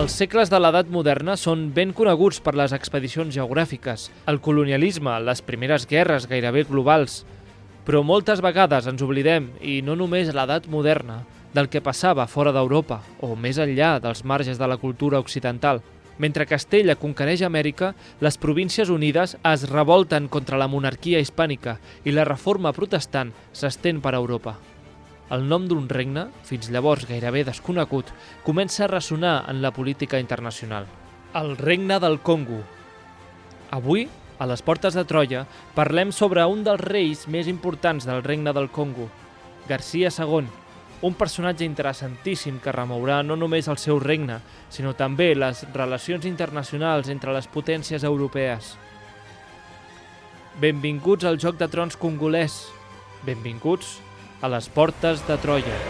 Els segles de l'edat moderna són ben coneguts per les expedicions geogràfiques, el colonialisme, les primeres guerres gairebé globals. Però moltes vegades ens oblidem, i no només l'edat moderna, del que passava fora d'Europa o més enllà dels marges de la cultura occidental. Mentre Castella conquereix Amèrica, les Províncies Unides es revolten contra la monarquia hispànica i la reforma protestant s'estén per Europa. El nom d'un regne, fins llavors gairebé desconegut, comença a ressonar en la política internacional. El regne del Congo. Avui, a les portes de Troia, parlem sobre un dels reis més importants del regne del Congo, Garcia II, un personatge interessantíssim que remourà no només el seu regne, sinó també les relacions internacionals entre les potències europees. Benvinguts al Joc de Trons congolès. Benvinguts a les portes de Troia.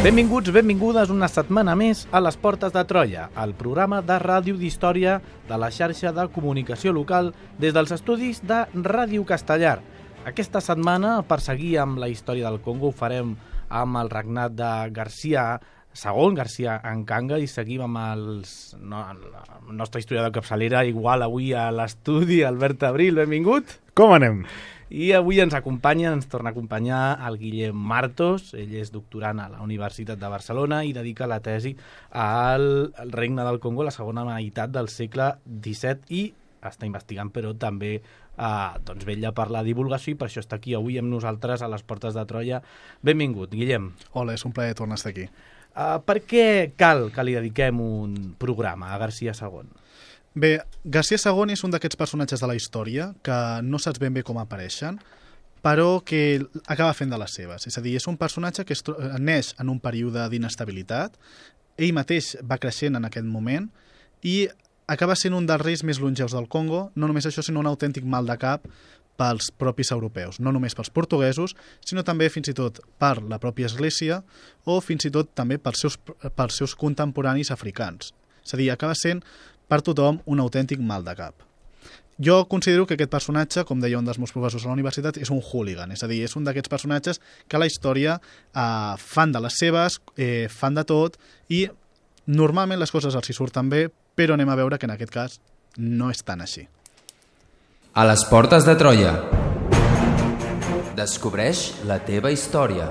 Benvinguts, benvingudes una setmana més a les Portes de Troia, el programa de ràdio d'història de la xarxa de comunicació local des dels estudis de Ràdio Castellar. Aquesta setmana, per seguir amb la història del Congo, ho farem amb el regnat de Garcia II, Garcia Encanga, i seguim amb els, no, la nostra història de capçalera, igual avui a l'estudi, Albert Abril, benvingut. Com anem? I avui ens acompanya, ens torna a acompanyar el Guillem Martos, ell és doctorant a la Universitat de Barcelona i dedica la tesi al, al regne del Congo la segona meitat del segle XVII i està investigant, però també eh, doncs vetlla per la divulgació i per això està aquí avui amb nosaltres a les Portes de Troia. Benvingut, Guillem. Hola, és un plaer tornar a estar aquí. Uh, per què cal que li dediquem un programa a Garcia II? Bé, Garcia II és un d'aquests personatges de la història que no saps ben bé com apareixen, però que acaba fent de les seves. És a dir, és un personatge que es neix en un període d'inestabilitat, ell mateix va creixent en aquest moment i acaba sent un dels reis més longeus del Congo, no només això, sinó un autèntic mal de cap pels propis europeus, no només pels portuguesos, sinó també fins i tot per la pròpia Església o fins i tot també pels seus, pels seus contemporanis africans. És a dir, acaba sent per tothom un autèntic mal de cap. Jo considero que aquest personatge, com deia un dels meus professors a la universitat, és un hooligan, és a dir, és un d'aquests personatges que la història eh, fan de les seves, eh, fan de tot, i normalment les coses els hi surten bé, però anem a veure que en aquest cas no és tan així. A les portes de Troia. Descobreix la teva història.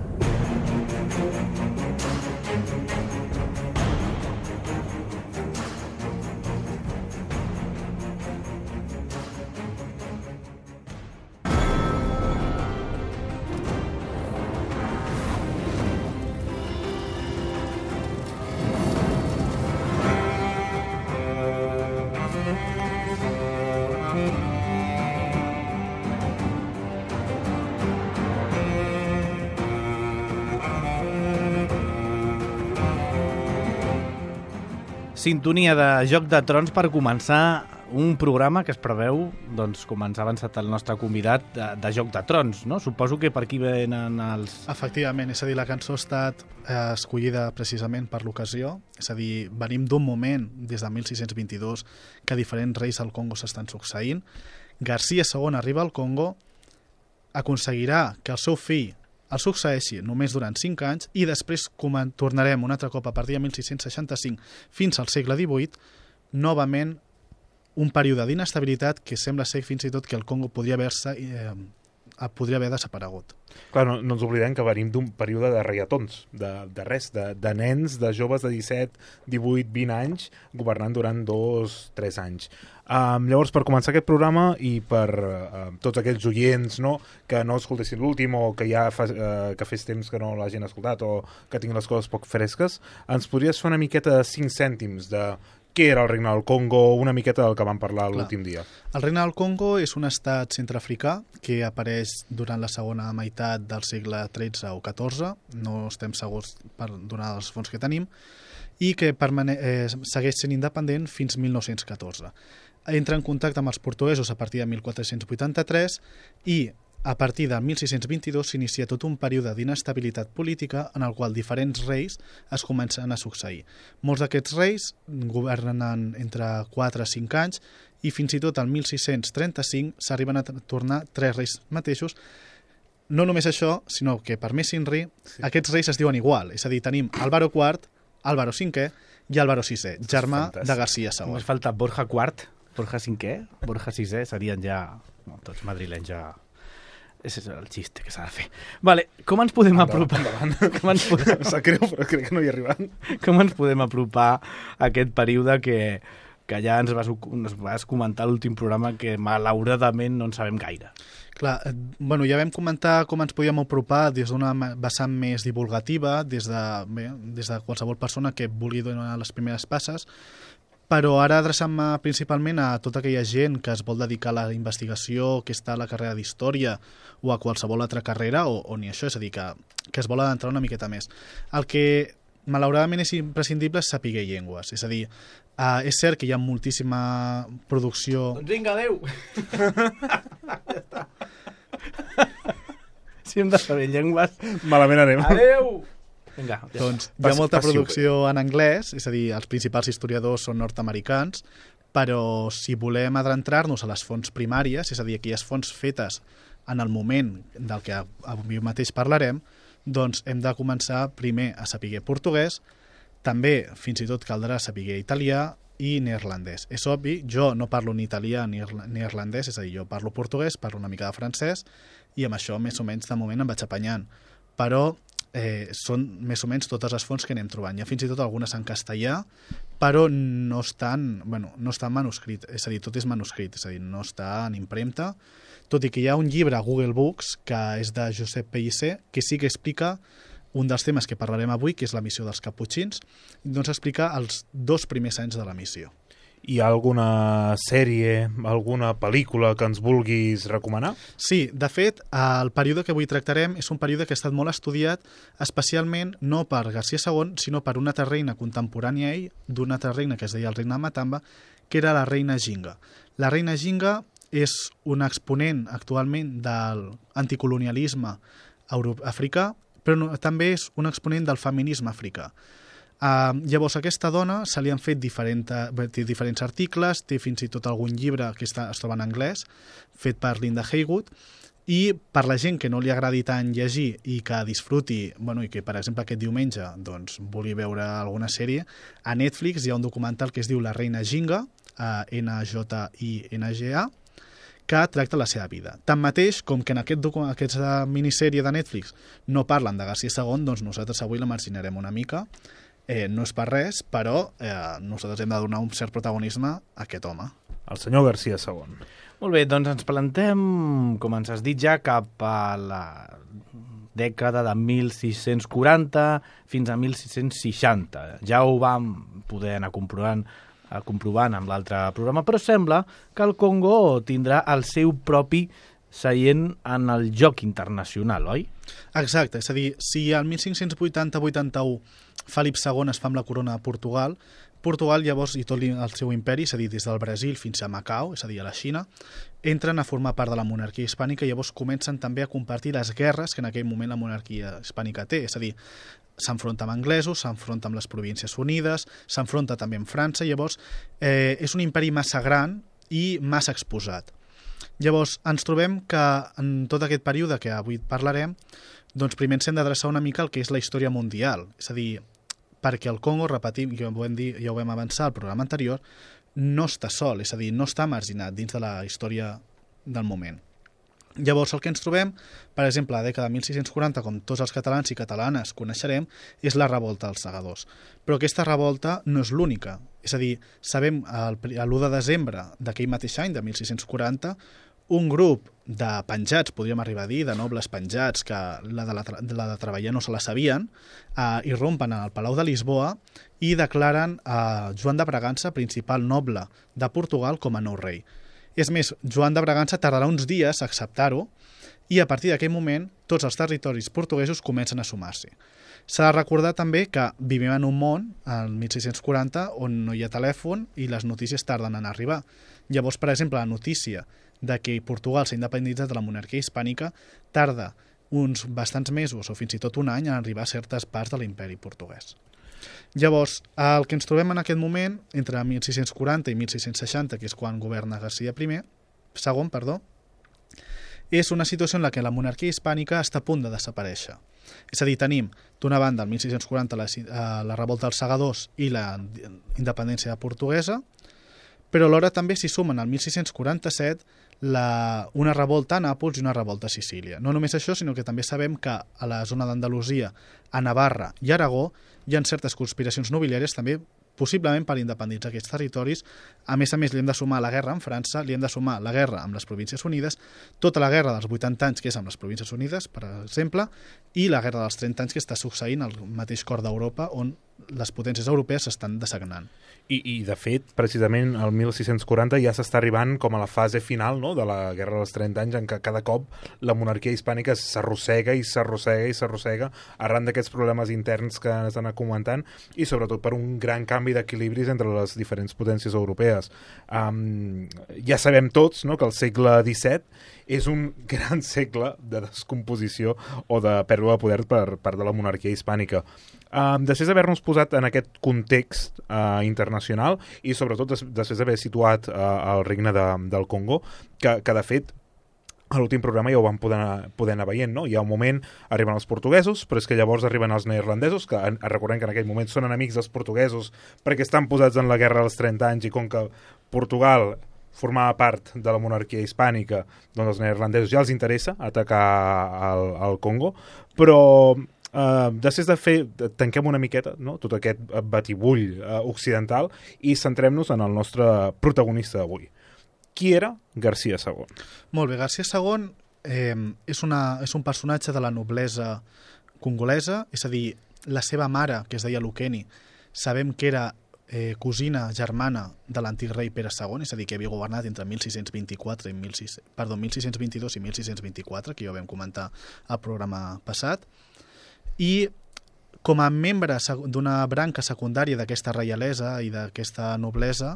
Sintonia de Joc de Trons per començar un programa que es preveu, doncs, com ens ha avançat el nostre convidat, de, de Joc de Trons, no? Suposo que per aquí venen els... Efectivament, és a dir, la cançó ha estat eh, escollida precisament per l'ocasió, és a dir, venim d'un moment, des de 1622, que diferents reis al Congo s'estan succeint. Garcia II arriba al Congo, aconseguirà que el seu fill el succeeixi només durant 5 anys i després tornarem un altre cop a partir de 1665 fins al segle XVIII novament un període d'inestabilitat que sembla ser fins i tot que el Congo podria haver-se eh, podria haver desaparegut. Clar, no, no ens oblidem que venim d'un període de reiatons, de, de res, de, de nens, de joves de 17, 18, 20 anys, governant durant dos, tres anys. Um, llavors, per començar aquest programa i per uh, tots aquells oients no, que no escoltessin l'últim o que ja fa, uh, que fes temps que no l'hagin escoltat o que tinguin les coses poc fresques, ens podries fer una miqueta de 5 cèntims de què era el Regne del Congo, una miqueta del que vam parlar l'últim dia. El Regne del Congo és un estat centreafricà que apareix durant la segona meitat del segle XIII o XIV, no estem segurs per donar els fons que tenim, i que permane eh, segueix sent independent fins 1914. Entra en contacte amb els portuguesos a partir de 1483 i a partir de 1622 s'inicia tot un període d'inestabilitat política en el qual diferents reis es comencen a succeir. Molts d'aquests reis governen entre 4 a 5 anys i fins i tot al 1635 s'arriben a tornar tres reis mateixos no només això, sinó que per més Inri, sí. aquests reis es diuen igual. És a dir, tenim Álvaro IV, Álvaro V i Álvaro VI, germà de García II. Només falta Borja IV, Borja V, Borja VI, serien ja no, tots madrilenys ja és el xiste que s'ha de fer. Vale, com ens podem endavant, apropar... Endavant. Com ens podem... Sap greu, però crec que no hi arribant. Com ens podem apropar a aquest període que, que ja ens vas, ens vas comentar l'últim programa que malauradament no en sabem gaire. Clar, bueno, ja vam comentar com ens podíem apropar des d'una vessant més divulgativa, des de, bé, des de qualsevol persona que vulgui donar les primeres passes, però ara adreçant-me principalment a tota aquella gent que es vol dedicar a la investigació, que està a la carrera d'història o a qualsevol altra carrera, o, o ni això, és a dir, que, que es vol adentrar una miqueta més. El que malauradament és imprescindible és saber llengües, és a dir, uh, és cert que hi ha moltíssima producció... Doncs vinga, adeu! ja està. si hem de saber llengües... Malament anem. Adeu! Vinga, ja doncs hi ha molta producció en anglès, és a dir, els principals historiadors són nord-americans, però si volem adentrar-nos a les fonts primàries, és a dir, aquelles fonts fetes en el moment del que avui mateix parlarem, doncs hem de començar primer a saber portuguès, també fins i tot caldrà saber italià i neerlandès. És obvi, jo no parlo ni italià ni neerlandès, és a dir, jo parlo portuguès, parlo una mica de francès, i amb això més o menys de moment em vaig apanyant. Però eh, són més o menys totes les fonts que anem trobant. Hi ha fins i tot algunes en castellà, però no estan, bueno, no està en manuscrit, és a dir, tot és manuscrit, és a dir, no està en impremta, tot i que hi ha un llibre a Google Books, que és de Josep Pellicer, que sí que explica un dels temes que parlarem avui, que és la missió dels caputxins, doncs explica els dos primers anys de la missió. Hi ha alguna sèrie, alguna pel·lícula que ens vulguis recomanar? Sí, de fet, el període que avui tractarem és un període que ha estat molt estudiat, especialment no per García II, sinó per una altra reina contemporània a ell, d'una altra reina que es deia el reina Matamba, que era la reina Ginga. La reina Ginga és un exponent actualment de l'anticolonialisme africà, però també és un exponent del feminisme africà. Uh, llavors, aquesta dona se li han fet diferent, té diferents articles, té fins i tot algun llibre que està, es troba en anglès, fet per Linda Haywood, i per la gent que no li agradi tant llegir i que disfruti, bueno, i que per exemple aquest diumenge doncs, vulgui veure alguna sèrie, a Netflix hi ha un documental que es diu La reina Ginga, uh, N-J-I-N-G-A, que tracta la seva vida. Tanmateix, com que en aquest aquesta minissèrie de Netflix no parlen de García II, doncs nosaltres avui la marginarem una mica eh, no és per res, però eh, nosaltres hem de donar un cert protagonisme a aquest home. El senyor García II. Molt bé, doncs ens plantem, com ens has dit ja, cap a la dècada de 1640 fins a 1660. Ja ho vam poder anar comprovant, eh, comprovant amb l'altre programa, però sembla que el Congo tindrà el seu propi seient en el joc internacional, oi? Exacte, és a dir, si al 1580-81 Felip II es fa amb la corona de Portugal, Portugal llavors i tot el seu imperi, és a dir, des del Brasil fins a Macau, és a dir, a la Xina, entren a formar part de la monarquia hispànica i llavors comencen també a compartir les guerres que en aquell moment la monarquia hispànica té, és a dir, s'enfronta amb anglesos, s'enfronta amb les províncies unides, s'enfronta també amb França, llavors eh, és un imperi massa gran i massa exposat. Llavors, ens trobem que en tot aquest període que avui parlarem, doncs primer ens hem d'adreçar una mica al que és la història mundial. És a dir, perquè el Congo, repetim, ja ho vam, dir, ja ho vam avançar al programa anterior, no està sol, és a dir, no està marginat dins de la història del moment. Llavors, el que ens trobem, per exemple, a la dècada de 1640, com tots els catalans i catalanes coneixerem, és la revolta dels segadors. Però aquesta revolta no és l'única. És a dir, sabem el, l'1 de desembre d'aquell mateix any, de 1640, un grup de penjats, podríem arribar a dir, de nobles penjats, que la de, la, la de treballar no se la sabien, eh, irrompen al Palau de Lisboa i declaren a Joan de Bragança, principal noble de Portugal, com a nou rei. És més, Joan de Bragança tardarà uns dies a acceptar-ho i a partir d'aquell moment tots els territoris portuguesos comencen a sumar-s'hi. S'ha de recordar també que vivim en un món, al 1640, on no hi ha telèfon i les notícies tarden en arribar. Llavors, per exemple, la notícia de que Portugal s'ha independitzat de la monarquia hispànica tarda uns bastants mesos o fins i tot un any en arribar a certes parts de l'imperi portuguès. Llavors, el que ens trobem en aquest moment, entre 1640 i 1660, que és quan governa Garcia I, segon, perdó, és una situació en la que la monarquia hispànica està a punt de desaparèixer. És a dir, tenim, d'una banda, el 1640, la, eh, la revolta dels segadors i la independència portuguesa, però alhora també s'hi sumen al 1647 la, una revolta a Nàpols i una revolta a Sicília. No només això, sinó que també sabem que a la zona d'Andalusia, a Navarra i Aragó hi ha certes conspiracions nobiliàries també possiblement per independitzar aquests territoris. A més a més, li hem de sumar la guerra amb França, li hem de sumar la guerra amb les Províncies Unides, tota la guerra dels 80 anys, que és amb les Províncies Unides, per exemple, i la guerra dels 30 anys, que està succeint al mateix cor d'Europa, on les potències europees s'estan desagnant. I, I, de fet, precisament el 1640 ja s'està arribant com a la fase final no?, de la Guerra dels 30 anys, en què cada cop la monarquia hispànica s'arrossega i s'arrossega i s'arrossega arran d'aquests problemes interns que ens anat comentant i sobretot per un gran canvi d'equilibris entre les diferents potències europees. Um, ja sabem tots no?, que el segle XVII és un gran segle de descomposició o de pèrdua de poder per part de la monarquia hispànica. Um, després d'haver-nos posat en aquest context uh, internacional i sobretot des, després d'haver situat uh, el regne de, del Congo, que, que de fet a l'últim programa ja ho vam poder, poder anar veient, no? Hi ha un moment, arriben els portuguesos, però és que llavors arriben els neerlandesos, que recordem que en aquell moment són enemics dels portuguesos perquè estan posats en la guerra dels 30 anys i com que Portugal formava part de la monarquia hispànica, doncs els neerlandesos ja els interessa atacar el, el Congo, però Uh, després de fer, tanquem una miqueta no? tot aquest batibull uh, occidental i centrem-nos en el nostre protagonista d'avui. Qui era Garcia II? Molt bé, Garcia II eh, és, una, és un personatge de la noblesa congolesa, és a dir, la seva mare, que es deia Luqueni, sabem que era eh, cosina germana de l'antic rei Pere II, és a dir, que havia governat entre 1624 i 16, perdó, 1622 i 1624, que ja ho vam comentar al programa passat, i com a membre d'una branca secundària d'aquesta reialesa i d'aquesta noblesa,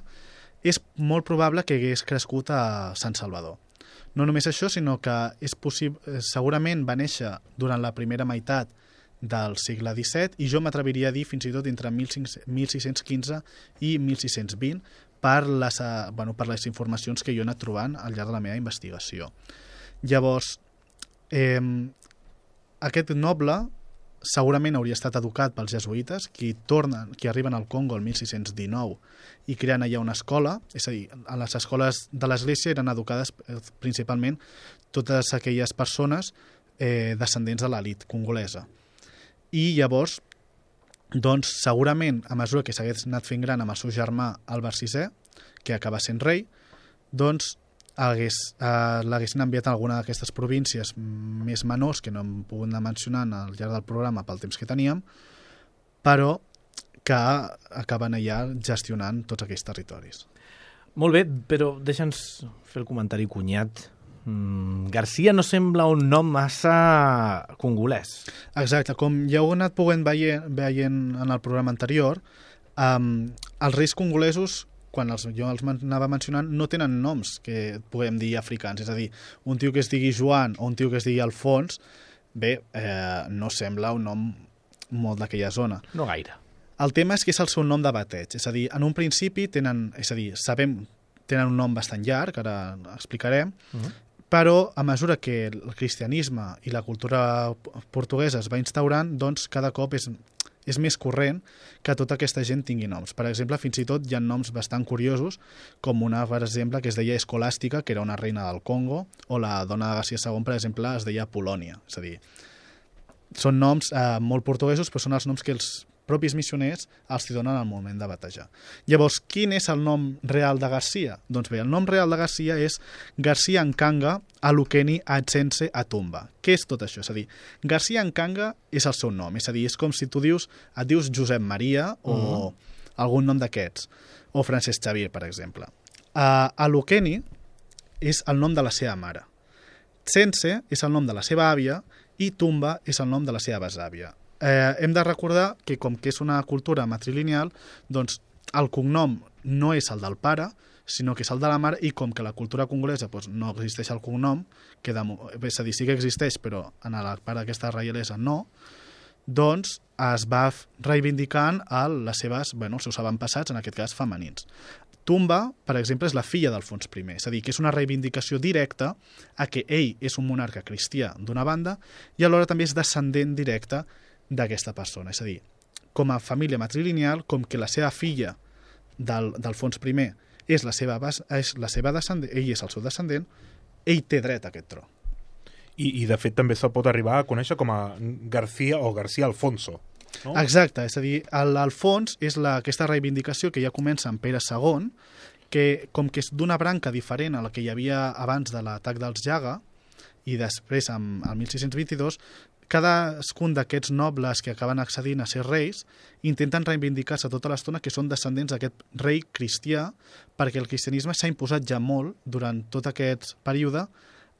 és molt probable que hagués crescut a Sant Salvador. No només això, sinó que és possible, segurament va néixer durant la primera meitat del segle XVII i jo m'atreviria a dir fins i tot entre 1615 i 1620 per les, eh, bueno, per les informacions que jo he anat trobant al llarg de la meva investigació. Llavors, eh, aquest noble segurament hauria estat educat pels jesuïtes, qui tornen, qui arriben al Congo el 1619 i creen allà una escola, és a dir, a les escoles de l'Església eren educades eh, principalment totes aquelles persones eh, descendents de l'elit congolesa. I llavors, doncs, segurament, a mesura que s'hagués anat fent gran amb el seu germà Albert VI, que acaba sent rei, doncs hagués, eh, l'haguessin enviat a alguna d'aquestes províncies més menors, que no hem pogut anar mencionant al llarg del programa pel temps que teníem, però que acaben allà gestionant tots aquells territoris. Molt bé, però deixa'ns fer el comentari cunyat. Mm, Garcia no sembla un nom massa congolès. Exacte, com ja heu anat poguent veient, veient en el programa anterior, um, els reis congolesos quan els, jo els anava mencionant, no tenen noms que puguem dir africans. És a dir, un tio que es digui Joan o un tio que es digui Alfons, bé, eh, no sembla un nom molt d'aquella zona. No gaire. El tema és que és el seu nom de bateig. És a dir, en un principi tenen, és a dir, sabem, tenen un nom bastant llarg, ara explicarem, uh -huh. però a mesura que el cristianisme i la cultura portuguesa es va instaurant, doncs cada cop és, és més corrent que tota aquesta gent tingui noms. Per exemple, fins i tot hi ha noms bastant curiosos, com una, per exemple, que es deia Escolàstica, que era una reina del Congo, o la dona de García II, per exemple, es deia Polònia. És a dir, són noms eh, molt portuguesos, però són els noms que els propis missioners els hi donen al moment de batejar. Llavors, quin és el nom real de Garcia? Doncs bé, el nom real de Garcia és Garcia Nkanga Alukeni Atsense Atumba. Què és tot això? És a dir, Garcia Nkanga és el seu nom, és a dir, és com si tu dius, et dius Josep Maria o uh -huh. algun nom d'aquests, o Francesc Xavier, per exemple. Uh, Alukeni és el nom de la seva mare. Tsense és el nom de la seva àvia i Tumba és el nom de la seva besàvia. Eh, hem de recordar que com que és una cultura matrilineal, doncs el cognom no és el del pare, sinó que és el de la mare, i com que la cultura congolesa doncs, no existeix el cognom, que de, és a dir, sí que existeix, però en la part d'aquesta reialesa no, doncs es va reivindicant a les seves, bueno, els seus avantpassats, en aquest cas femenins. Tumba, per exemple, és la filla d'Alfons I, és a dir, que és una reivindicació directa a que ell és un monarca cristià d'una banda i alhora també és descendent directe d'aquesta persona. És a dir, com a família matrilineal, com que la seva filla d'Alfons I és la seva, bas, és la seva descendent, ell és el seu descendent, ell té dret a aquest tro. I, i de fet també se'l pot arribar a conèixer com a García o García Alfonso. No? Exacte, és a dir, l'Alfons és la, aquesta reivindicació que ja comença amb Pere II, que com que és d'una branca diferent a la que hi havia abans de l'atac dels Jaga, i després, amb el 1622, cadascun d'aquests nobles que acaben accedint a ser reis intenten reivindicar-se tota l'estona que són descendents d'aquest rei cristià perquè el cristianisme s'ha imposat ja molt durant tot aquest període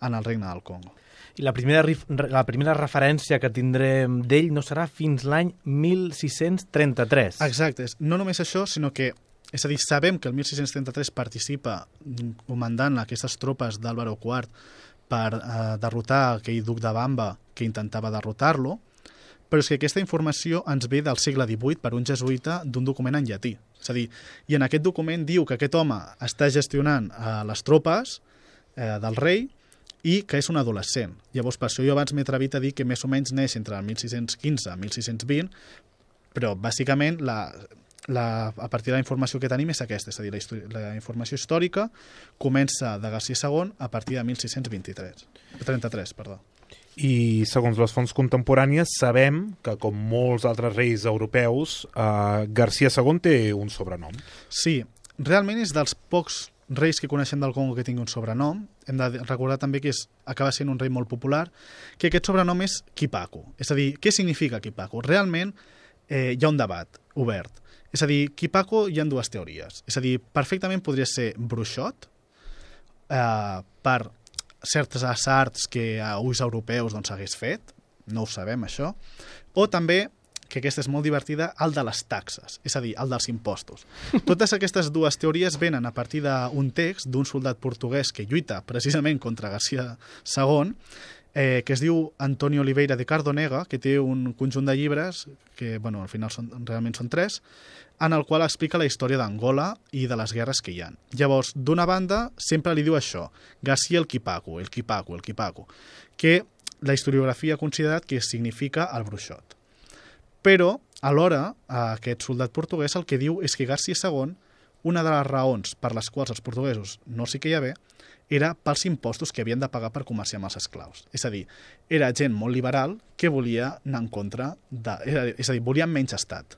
en el regne del Congo. I la primera, la primera referència que tindrem d'ell no serà fins l'any 1633. Exacte. No només això, sinó que és a dir, sabem que el 1633 participa comandant aquestes tropes d'Àlvaro IV per eh, derrotar aquell duc de Bamba que intentava derrotar-lo, però és que aquesta informació ens ve del segle XVIII per un jesuïta d'un document en llatí. És a dir, i en aquest document diu que aquest home està gestionant eh, les tropes eh, del rei i que és un adolescent. Llavors, per això jo abans m'he atrevit a dir que més o menys neix entre el 1615 i 1620, però bàsicament la, la, a partir de la informació que tenim és aquesta, és a dir, la, la informació històrica comença de García II a partir de 1623, 33, perdó. I segons les fonts contemporànies sabem que, com molts altres reis europeus, eh, García II té un sobrenom. Sí, realment és dels pocs reis que coneixem del Congo que tingui un sobrenom. Hem de recordar també que és, acaba sent un rei molt popular, que aquest sobrenom és Kipaku. És a dir, què significa Kipaku? Realment eh, hi ha un debat obert és a dir, Kipaco hi ha dues teories. És a dir, perfectament podria ser bruixot eh, per certes arts que a ulls europeus doncs, hagués fet, no ho sabem això, o també que aquesta és molt divertida, el de les taxes, és a dir, el dels impostos. Totes aquestes dues teories venen a partir d'un text d'un soldat portuguès que lluita precisament contra Garcia II eh, que es diu Antonio Oliveira de Cardonega, que té un conjunt de llibres, que bueno, al final són, realment són tres, en el qual explica la història d'Angola i de les guerres que hi han. Llavors, d'una banda, sempre li diu això, García el Quipaco, el Quipaco, el Quipaco, que la historiografia ha considerat que significa el bruixot. Però, alhora, aquest soldat portuguès el que diu és que García II, una de les raons per les quals els portuguesos no s'hi queia bé, era pels impostos que havien de pagar per comerciar amb els esclaus. És a dir, era gent molt liberal que volia anar en contra de... És a dir, volien menys estat.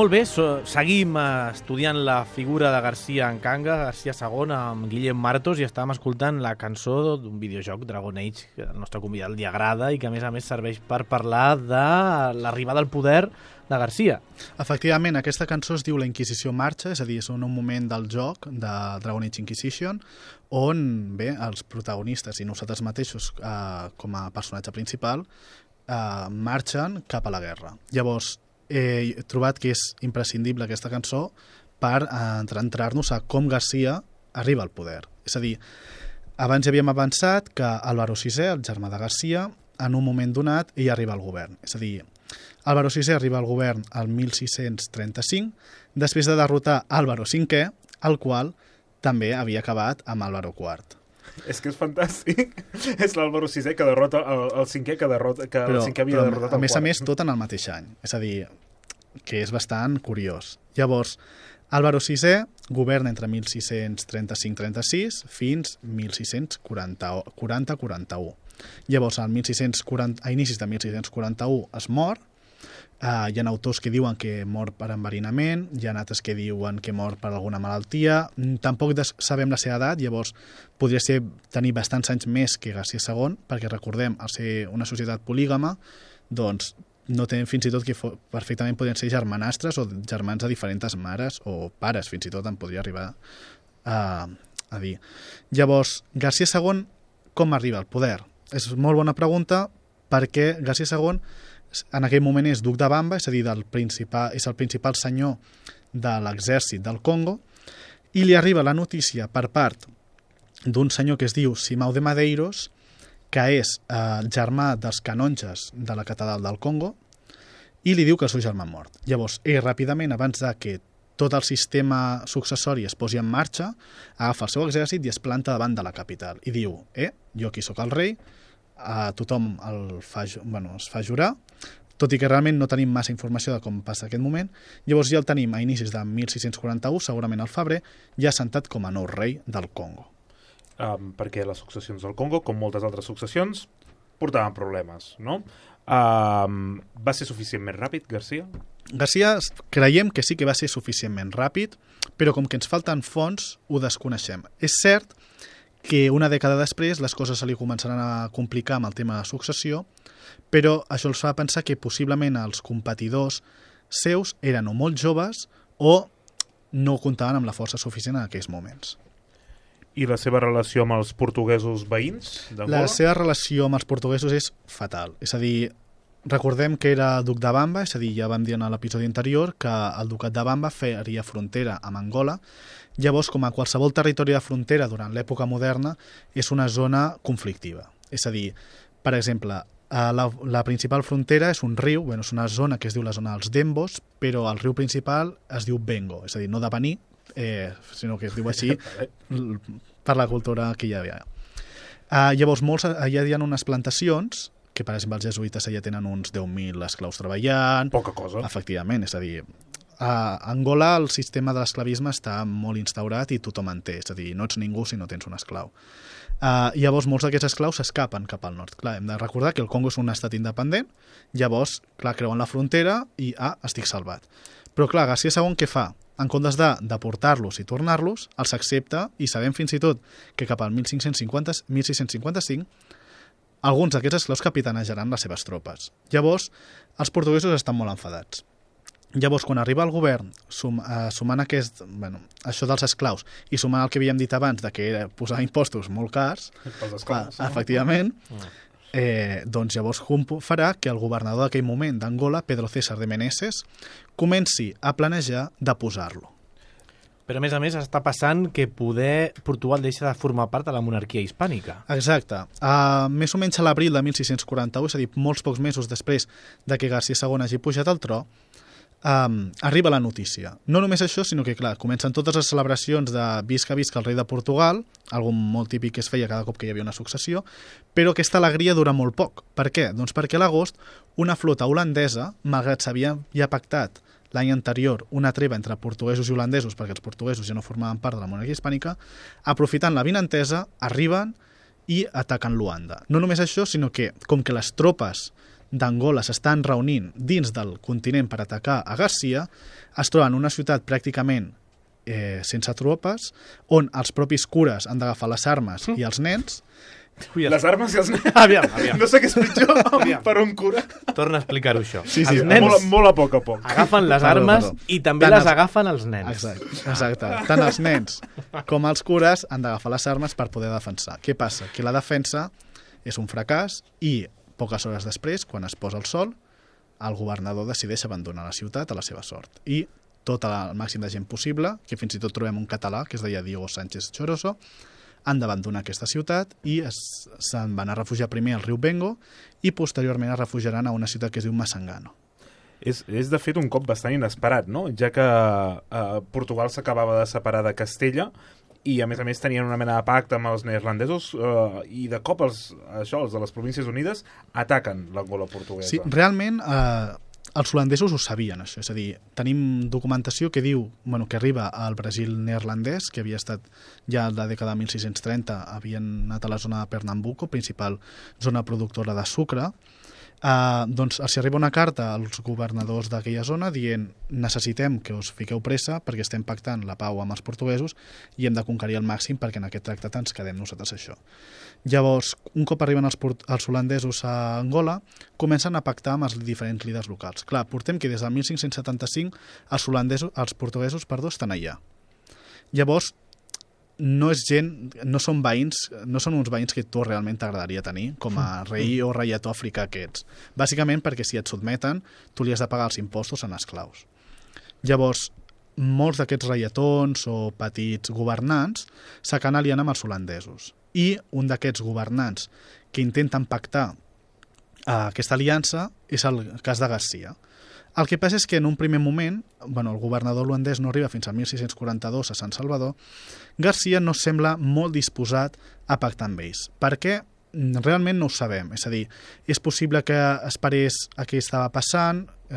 Molt bé, seguim eh, estudiant la figura de Garcia en Kanga, Garcia II, amb Guillem Martos, i estàvem escoltant la cançó d'un videojoc, Dragon Age, que al nostre convidat li agrada i que a més a més serveix per parlar de l'arribada al poder de Garcia. Efectivament, aquesta cançó es diu La Inquisició marxa, és a dir, és un moment del joc de Dragon Age Inquisition on, bé, els protagonistes i nosaltres mateixos eh, com a personatge principal eh, marxen cap a la guerra. Llavors, eh, he trobat que és imprescindible aquesta cançó per eh, entrar-nos a com Garcia arriba al poder. És a dir, abans ja havíem avançat que Álvaro VI, el germà de Garcia, en un moment donat, ell arriba al govern. És a dir, Álvaro VI arriba al govern al 1635, després de derrotar Álvaro V, el qual també havia acabat amb Álvaro IV. És que és fantàstic. és l'Àlvaro VI que derrota el, el cinquè que, derrota, que però, el cinquè havia però, derrotat a més a quart. més, tot en el mateix any. És a dir, que és bastant curiós. Llavors, Álvaro VI governa entre 1635-36 fins 1640-41. Llavors, al 1640, a inicis de 1641 es mor, Uh, hi ha autors que diuen que mor per enverinament, hi ha altres que diuen que mor per alguna malaltia. Mm, Tampoc sabem la seva edat, llavors podria ser tenir bastants anys més que García II, perquè recordem, al ser una societat polígama, doncs no tenen fins i tot que perfectament podrien ser germanastres o germans de diferents mares o pares, fins i tot em podria arribar a, a dir. Llavors, García II com arriba al poder? És molt bona pregunta perquè García II en aquell moment és duc de Bamba, és a dir, del principal, és el principal senyor de l'exèrcit del Congo, i li arriba la notícia per part d'un senyor que es diu Simão de Madeiros, que és eh, germà dels canonges de la catedral del Congo, i li diu que el seu germà ha mort. Llavors, ell ràpidament, abans de que tot el sistema successori es posi en marxa, agafa el seu exèrcit i es planta davant de la capital i diu, eh, jo aquí sóc el rei, a tothom el fa, bueno, es fa jurar, tot i que realment no tenim massa informació de com passa aquest moment, llavors ja el tenim a inicis de 1641, segurament al febrer, ja assentat com a nou rei del Congo. um, perquè les successions del Congo, com moltes altres successions, portaven problemes, no? Um, va ser suficientment ràpid, Garcia? Garcia creiem que sí que va ser suficientment ràpid, però com que ens falten fons, ho desconeixem. És cert que una dècada després les coses se li començaran a complicar amb el tema de successió, però això els fa pensar que possiblement els competidors seus eren o molt joves o no comptaven amb la força suficient en aquells moments. I la seva relació amb els portuguesos veïns? La seva relació amb els portuguesos és fatal. És a dir, recordem que era duc de Bamba, és a dir, ja vam dir en l'episodi anterior que el ducat de Bamba faria frontera amb Angola. Llavors, com a qualsevol territori de frontera durant l'època moderna, és una zona conflictiva. És a dir, per exemple, eh, la, la principal frontera és un riu, bueno, és una zona que es diu la zona dels Dembos, però el riu principal es diu Bengo, és a dir, no de venir, eh, sinó que es diu així per la cultura que hi havia. Uh, llavors, molts, allà hi ha unes plantacions, que per exemple els jesuïtes allà tenen uns 10.000 esclaus treballant, Poca cosa. efectivament, és a dir, a Angola el sistema de l'esclavisme està molt instaurat i tothom en té, és a dir, no ets ningú si no tens un esclau. Uh, llavors, molts d'aquests esclaus s'escapen cap al nord. Clar, hem de recordar que el Congo és un estat independent, llavors, clar, creuen la frontera i, ah, estic salvat. Però, clar, García II què fa? En comptes de deportar-los i tornar-los, els accepta i sabem fins i tot que cap al 1550, 1655 alguns d'aquests esclaus capitanejaran les seves tropes. Llavors, els portuguesos estan molt enfadats. Llavors, quan arriba el govern, sum, eh, sumant aquest, bueno, això dels esclaus i sumant el que havíem dit abans de que era posar impostos molt cars, Pels clar, esclaus. no? efectivament, eh, doncs llavors Hump farà que el governador d'aquell moment d'Angola, Pedro César de Meneses, comenci a planejar de posar-lo. Però a més a més està passant que poder Portugal deixa de formar part de la monarquia hispànica. Exacte. Uh, més o menys a l'abril de 1641, és a dir, molts pocs mesos després de que García II hagi pujat al tro, um, arriba la notícia. No només això, sinó que, clar, comencen totes les celebracions de visca visca el rei de Portugal, algo molt típic que es feia cada cop que hi havia una successió, però aquesta alegria dura molt poc. Per què? Doncs perquè a l'agost una flota holandesa, malgrat s'havia ja pactat l'any anterior una treva entre portuguesos i holandesos, perquè els portuguesos ja no formaven part de la monarquia hispànica, aprofitant la vinentesa, arriben i ataquen Luanda. No només això, sinó que, com que les tropes d'Angola s'estan reunint dins del continent per atacar a Garcia, es troben en una ciutat pràcticament eh, sense tropes, on els propis cures han d'agafar les armes i els nens, Ui, Les armes i els nens... Aviam, aviam. No sé què és pitjor Aviam. per un cura. Torna a explicar-ho això. Sí, sí, els nens Molt, molt a poc a poc. agafen les Perdó, armes perdó. i també Tant les els- agafen els nens. Exacte, exacte. Tant els nens com els cures han d'agafar les armes per poder defensar. Què passa? Que la defensa és un fracàs i poques hores després, quan es posa el sol, el governador decideix abandonar la ciutat a la seva sort. I tot el màxim de gent possible, que fins i tot trobem un català que es deia Diego Sánchez Choroso, han d'abandonar aquesta ciutat i se'n van a refugiar primer al riu Bengo i posteriorment es refugiaran a una ciutat que es diu Massangano. És, és de fet un cop bastant inesperat, no? Ja que eh, Portugal s'acabava de separar de Castella i a més a més tenien una mena de pacte amb els neerlandesos eh, i de cop els, això, els de les Províncies Unides ataquen l'Angola portuguesa. Sí, realment eh, els holandesos ho sabien, això. És a dir, tenim documentació que diu bueno, que arriba al Brasil neerlandès, que havia estat ja a la dècada de 1630, havien anat a la zona de Pernambuco, principal zona productora de sucre, Uh, doncs els arriba una carta als governadors d'aquella zona dient necessitem que us fiqueu pressa perquè estem pactant la pau amb els portuguesos i hem de conquerir el màxim perquè en aquest tractat ens quedem nosaltres això. Llavors, un cop arriben els, els holandesos a Angola, comencen a pactar amb els diferents líders locals. Clar, portem que des del 1575 els, holandesos, els portuguesos perdó, estan allà. Llavors, no és gent, no són veïns, no són uns veïns que tu realment t'agradaria tenir, com a rei o reietó africà que ets. Bàsicament perquè si et sotmeten, tu li has de pagar els impostos en esclaus. Llavors, molts d'aquests reietons o petits governants s'acaben aliant amb els holandesos. I un d'aquests governants que intenten pactar eh, aquesta aliança és el cas de Garcia. El que passa és que en un primer moment, bueno, el governador holandès no arriba fins al 1642 a Sant Salvador, Garcia no sembla molt disposat a pactar amb ells. Per què? Realment no ho sabem. És a dir, és possible que esperés a què estava passant, eh,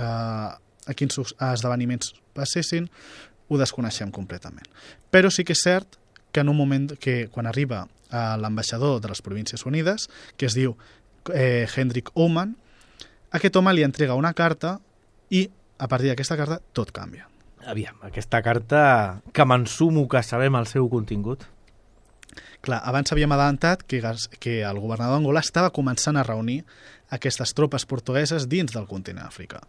a quins esdeveniments passessin, ho desconeixem completament. Però sí que és cert que en un moment que quan arriba a l'ambaixador de les Províncies Unides, que es diu eh, Hendrik Oman, aquest home li entrega una carta i a partir d'aquesta carta tot canvia. Aviam, aquesta carta que m'ensumo que sabem el seu contingut. Clar, abans havíem adelantat que, que el governador d'Angola estava començant a reunir aquestes tropes portugueses dins del continent africà.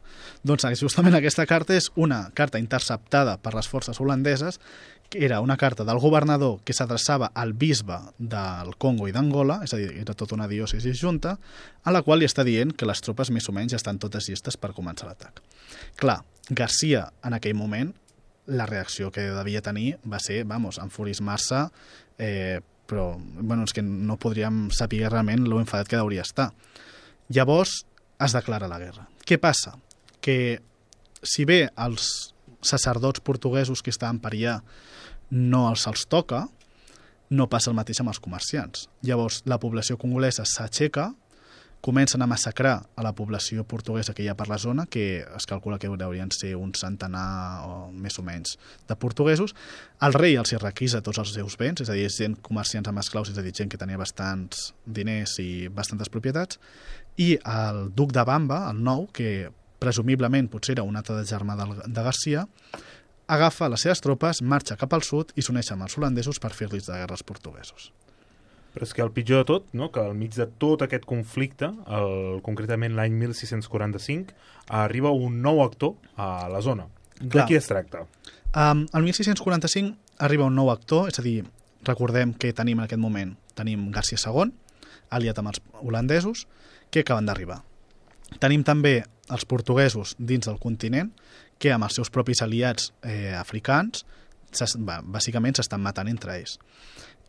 Doncs justament aquesta carta és una carta interceptada per les forces holandeses, que era una carta del governador que s'adreçava al bisbe del Congo i d'Angola, és a dir, era tota una diòcesi junta, a la qual li està dient que les tropes més o menys estan totes llistes per començar l'atac. Clar, Garcia, en aquell moment, la reacció que devia tenir va ser, vamos, enfurismar-se, eh, però bueno, és que no podríem saber realment lo enfadat que hauria estar. Llavors es declara la guerra. Què passa? Que si bé els sacerdots portuguesos que estaven per allà no els els toca, no passa el mateix amb els comerciants. Llavors la població congolesa s'aixeca, comencen a massacrar a la població portuguesa que hi ha per la zona, que es calcula que haurien ser un centenar o més o menys de portuguesos. El rei els requisa tots els seus béns, és a dir, gent comerciants amb esclaus, és a dir, gent que tenia bastants diners i bastantes propietats, i el duc de Bamba, el nou, que presumiblement potser era un altre de germà del, de Garcia, agafa les seves tropes, marxa cap al sud i s'uneix amb els holandesos per fer-los de guerra als portuguesos. Però és que el pitjor de tot, no? que al mig de tot aquest conflicte, el, concretament l'any 1645, arriba un nou actor a la zona. De Clar. qui es tracta? Um, el 1645 arriba un nou actor, és a dir, recordem que tenim en aquest moment, tenim Garcia II, aliat amb els holandesos, que acaben d'arribar. Tenim també els portuguesos dins del continent, que amb els seus propis aliats eh, africans, bàsicament s'estan matant entre ells.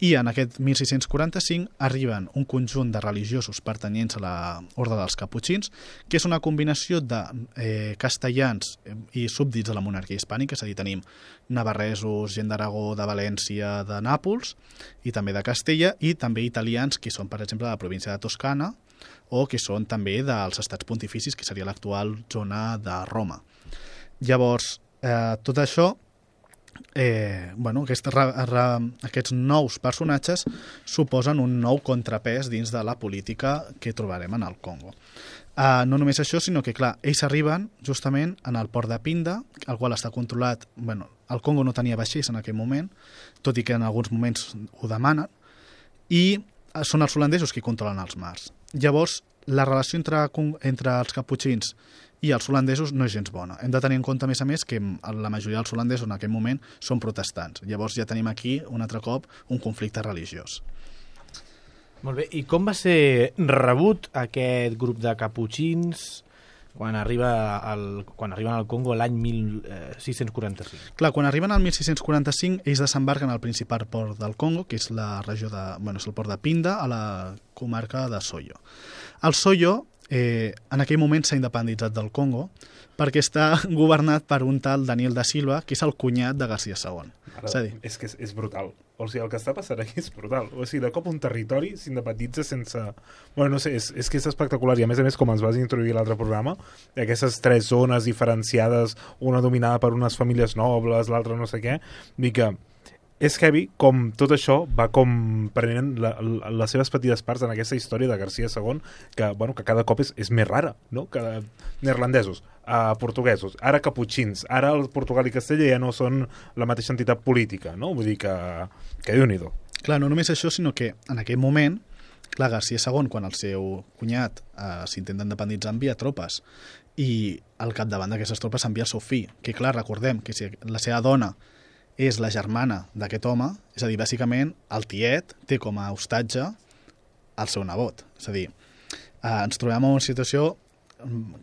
I en aquest 1645 arriben un conjunt de religiosos pertanyents a la Ordre dels Caputxins, que és una combinació de eh, castellans eh, i súbdits de la monarquia hispànica, és a dir, tenim navarresos, gent d'Aragó, de València, de Nàpols i també de Castella, i també italians, que són, per exemple, de la província de Toscana, o que són també dels estats pontificis, que seria l'actual zona de Roma. Llavors, eh, tot això eh, bueno, aquest, ra, ra, aquests nous personatges suposen un nou contrapès dins de la política que trobarem en el Congo. Uh, no només això, sinó que, clar, ells arriben justament en el port de Pinda, el qual està controlat... Bueno, el Congo no tenia vaixells en aquell moment, tot i que en alguns moments ho demanen, i eh, són els holandesos qui controlen els mars. Llavors, la relació entre, entre els caputxins els holandesos no és gens bona. Hem de tenir en compte, a més a més, que la majoria dels holandesos en aquest moment són protestants. Llavors ja tenim aquí, un altre cop, un conflicte religiós. Molt bé, i com va ser rebut aquest grup de caputxins quan, arriba al, quan arriben al Congo l'any 1645? Clar, quan arriben al 1645, ells desembarquen al principal port del Congo, que és la regió de, bueno, és el port de Pinda, a la comarca de Soyo. El Soyo eh, en aquell moment s'ha independitzat del Congo perquè està governat per un tal Daniel da Silva, que és el cunyat de García II. Ara, és, dir... és que és, és brutal. O sigui, el que està passant aquí és brutal. O sigui, de cop un territori s'independitza sense... Bueno, no sé, és, és que és espectacular. I a més a més, com ens vas introduir l'altre programa, aquestes tres zones diferenciades, una dominada per unes famílies nobles, l'altra no sé què, dir que és heavy com tot això va com prenent la, la, les seves petites parts en aquesta història de Garcia II que, bueno, que cada cop és, és més rara no? que neerlandesos, uh, portuguesos ara caputxins, ara el Portugal i Castella ja no són la mateixa entitat política no? vull dir que, que déu nhi Clar, no només això, sinó que en aquell moment clar, Garcia II, quan el seu cunyat uh, s'intenta independitzar, envia tropes i al capdavant d'aquestes tropes envia el seu fill, que clar, recordem que si la seva dona és la germana d'aquest home, és a dir, bàsicament el tiet té com a hostatge el seu nebot. És a dir, eh, ens trobem en una situació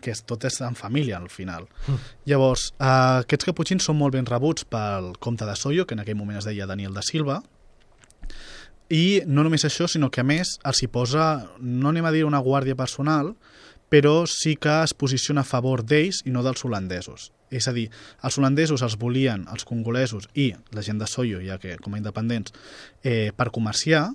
que és, tot és en família al final. Mm. Llavors, eh, aquests caputxins són molt ben rebuts pel comte de Soyo, que en aquell moment es deia Daniel da Silva, i no només això, sinó que a més els hi posa, no anem a dir una guàrdia personal, però sí que es posiciona a favor d'ells i no dels holandesos. És a dir, els holandesos els volien, els congolesos i la gent de Soyo, ja que com a independents, eh, per comerciar,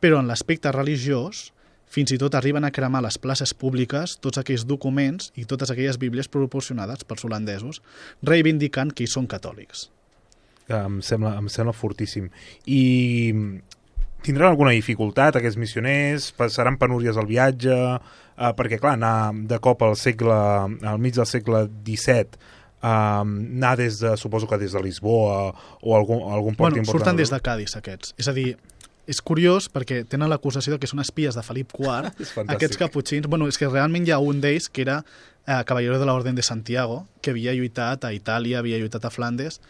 però en l'aspecte religiós fins i tot arriben a cremar les places públiques tots aquells documents i totes aquelles bíblies proporcionades pels holandesos, reivindicant que ells són catòlics. Em sembla, em sembla fortíssim. I tindran alguna dificultat aquests missioners? Passaran penúries al viatge? eh, perquè clar, anar de cop al segle, al mig del segle XVII um, anar des de, suposo que des de Lisboa o algun, algun port bueno, important. surten des de Cádiz aquests, és a dir és curiós perquè tenen l'acusació de que són espies de Felip IV, aquests caputxins. Bueno, és que realment hi ha un d'ells que era eh, cavallero de l'Orden de Santiago, que havia lluitat a Itàlia, havia lluitat a Flandes,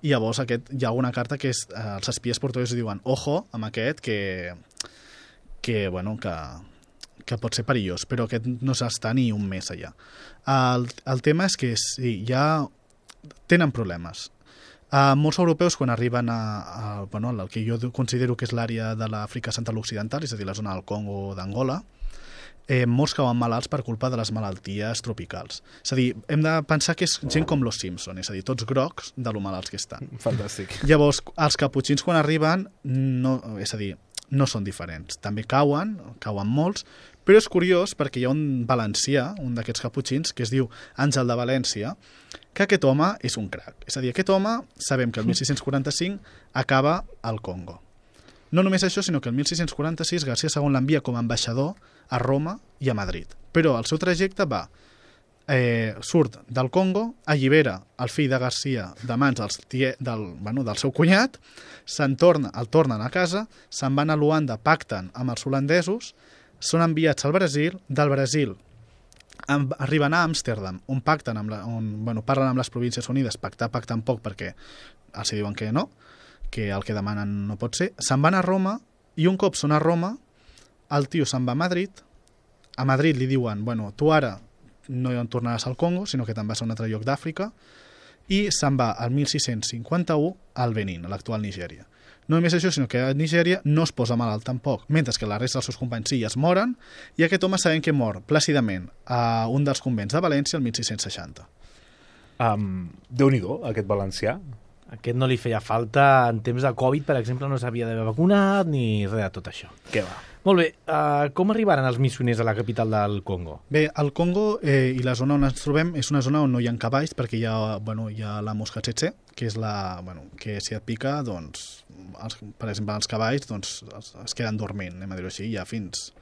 i llavors aquest, hi ha una carta que és, eh, els espies portuguesos diuen ojo amb aquest que, que, bueno, que, que pot ser perillós, però aquest no s'està ni un mes allà. El, el tema és que sí, ja tenen problemes. Uh, molts europeus, quan arriben a, a bueno, el que jo considero que és l'àrea de l'Àfrica Central Occidental, és a dir, la zona del Congo d'Angola, eh, molts cauen malalts per culpa de les malalties tropicals. És a dir, hem de pensar que és gent com los Simpson, és a dir, tots grocs de lo malalts que estan. Fantàstic. Llavors, els caputxins quan arriben, no, és a dir, no són diferents. També cauen, cauen molts, però és curiós perquè hi ha un valencià, un d'aquests caputxins, que es diu Àngel de València, que aquest home és un crac. És a dir, aquest home, sabem que el 1645 acaba al Congo. No només això, sinó que el 1646 García II l'envia com a ambaixador a Roma i a Madrid. Però el seu trajecte va eh, surt del Congo, allibera el fill de Garcia de mans dels tie, del, bueno, del seu cunyat, se'n torna, el tornen a casa, se'n van a Luanda, pacten amb els holandesos, són enviats al Brasil, del Brasil arriben a Amsterdam, on pacten amb la, on, bueno, parlen amb les Províncies Unides, pactar pacten poc perquè els diuen que no, que el que demanen no pot ser, se'n van a Roma i un cop són a Roma, el tio se'n va a Madrid, a Madrid li diuen, bueno, tu ara no en tornaràs al Congo, sinó que te'n vas a un altre lloc d'Àfrica, i se'n va al 1651 al Benin, a l'actual Nigèria. No només això, sinó que a Nigèria no es posa malalt tampoc, mentre que la resta dels seus companys sí es moren, i aquest home sabem que mor plàcidament a un dels convents de València el 1660. Um, Déu-n'hi-do, aquest valencià. Aquest no li feia falta en temps de Covid, per exemple, no s'havia d'haver vacunat ni res de tot això. Què va? Molt bé, uh, com arribaren els missioners a la capital del Congo? Bé, el Congo eh, i la zona on ens trobem és una zona on no hi ha cavalls perquè hi ha, bueno, hi ha la mosca tsetse, que és la, bueno, que si et pica, doncs, els, per exemple, els cavalls doncs, es, es queden dormint, anem a dir-ho així, ja fins...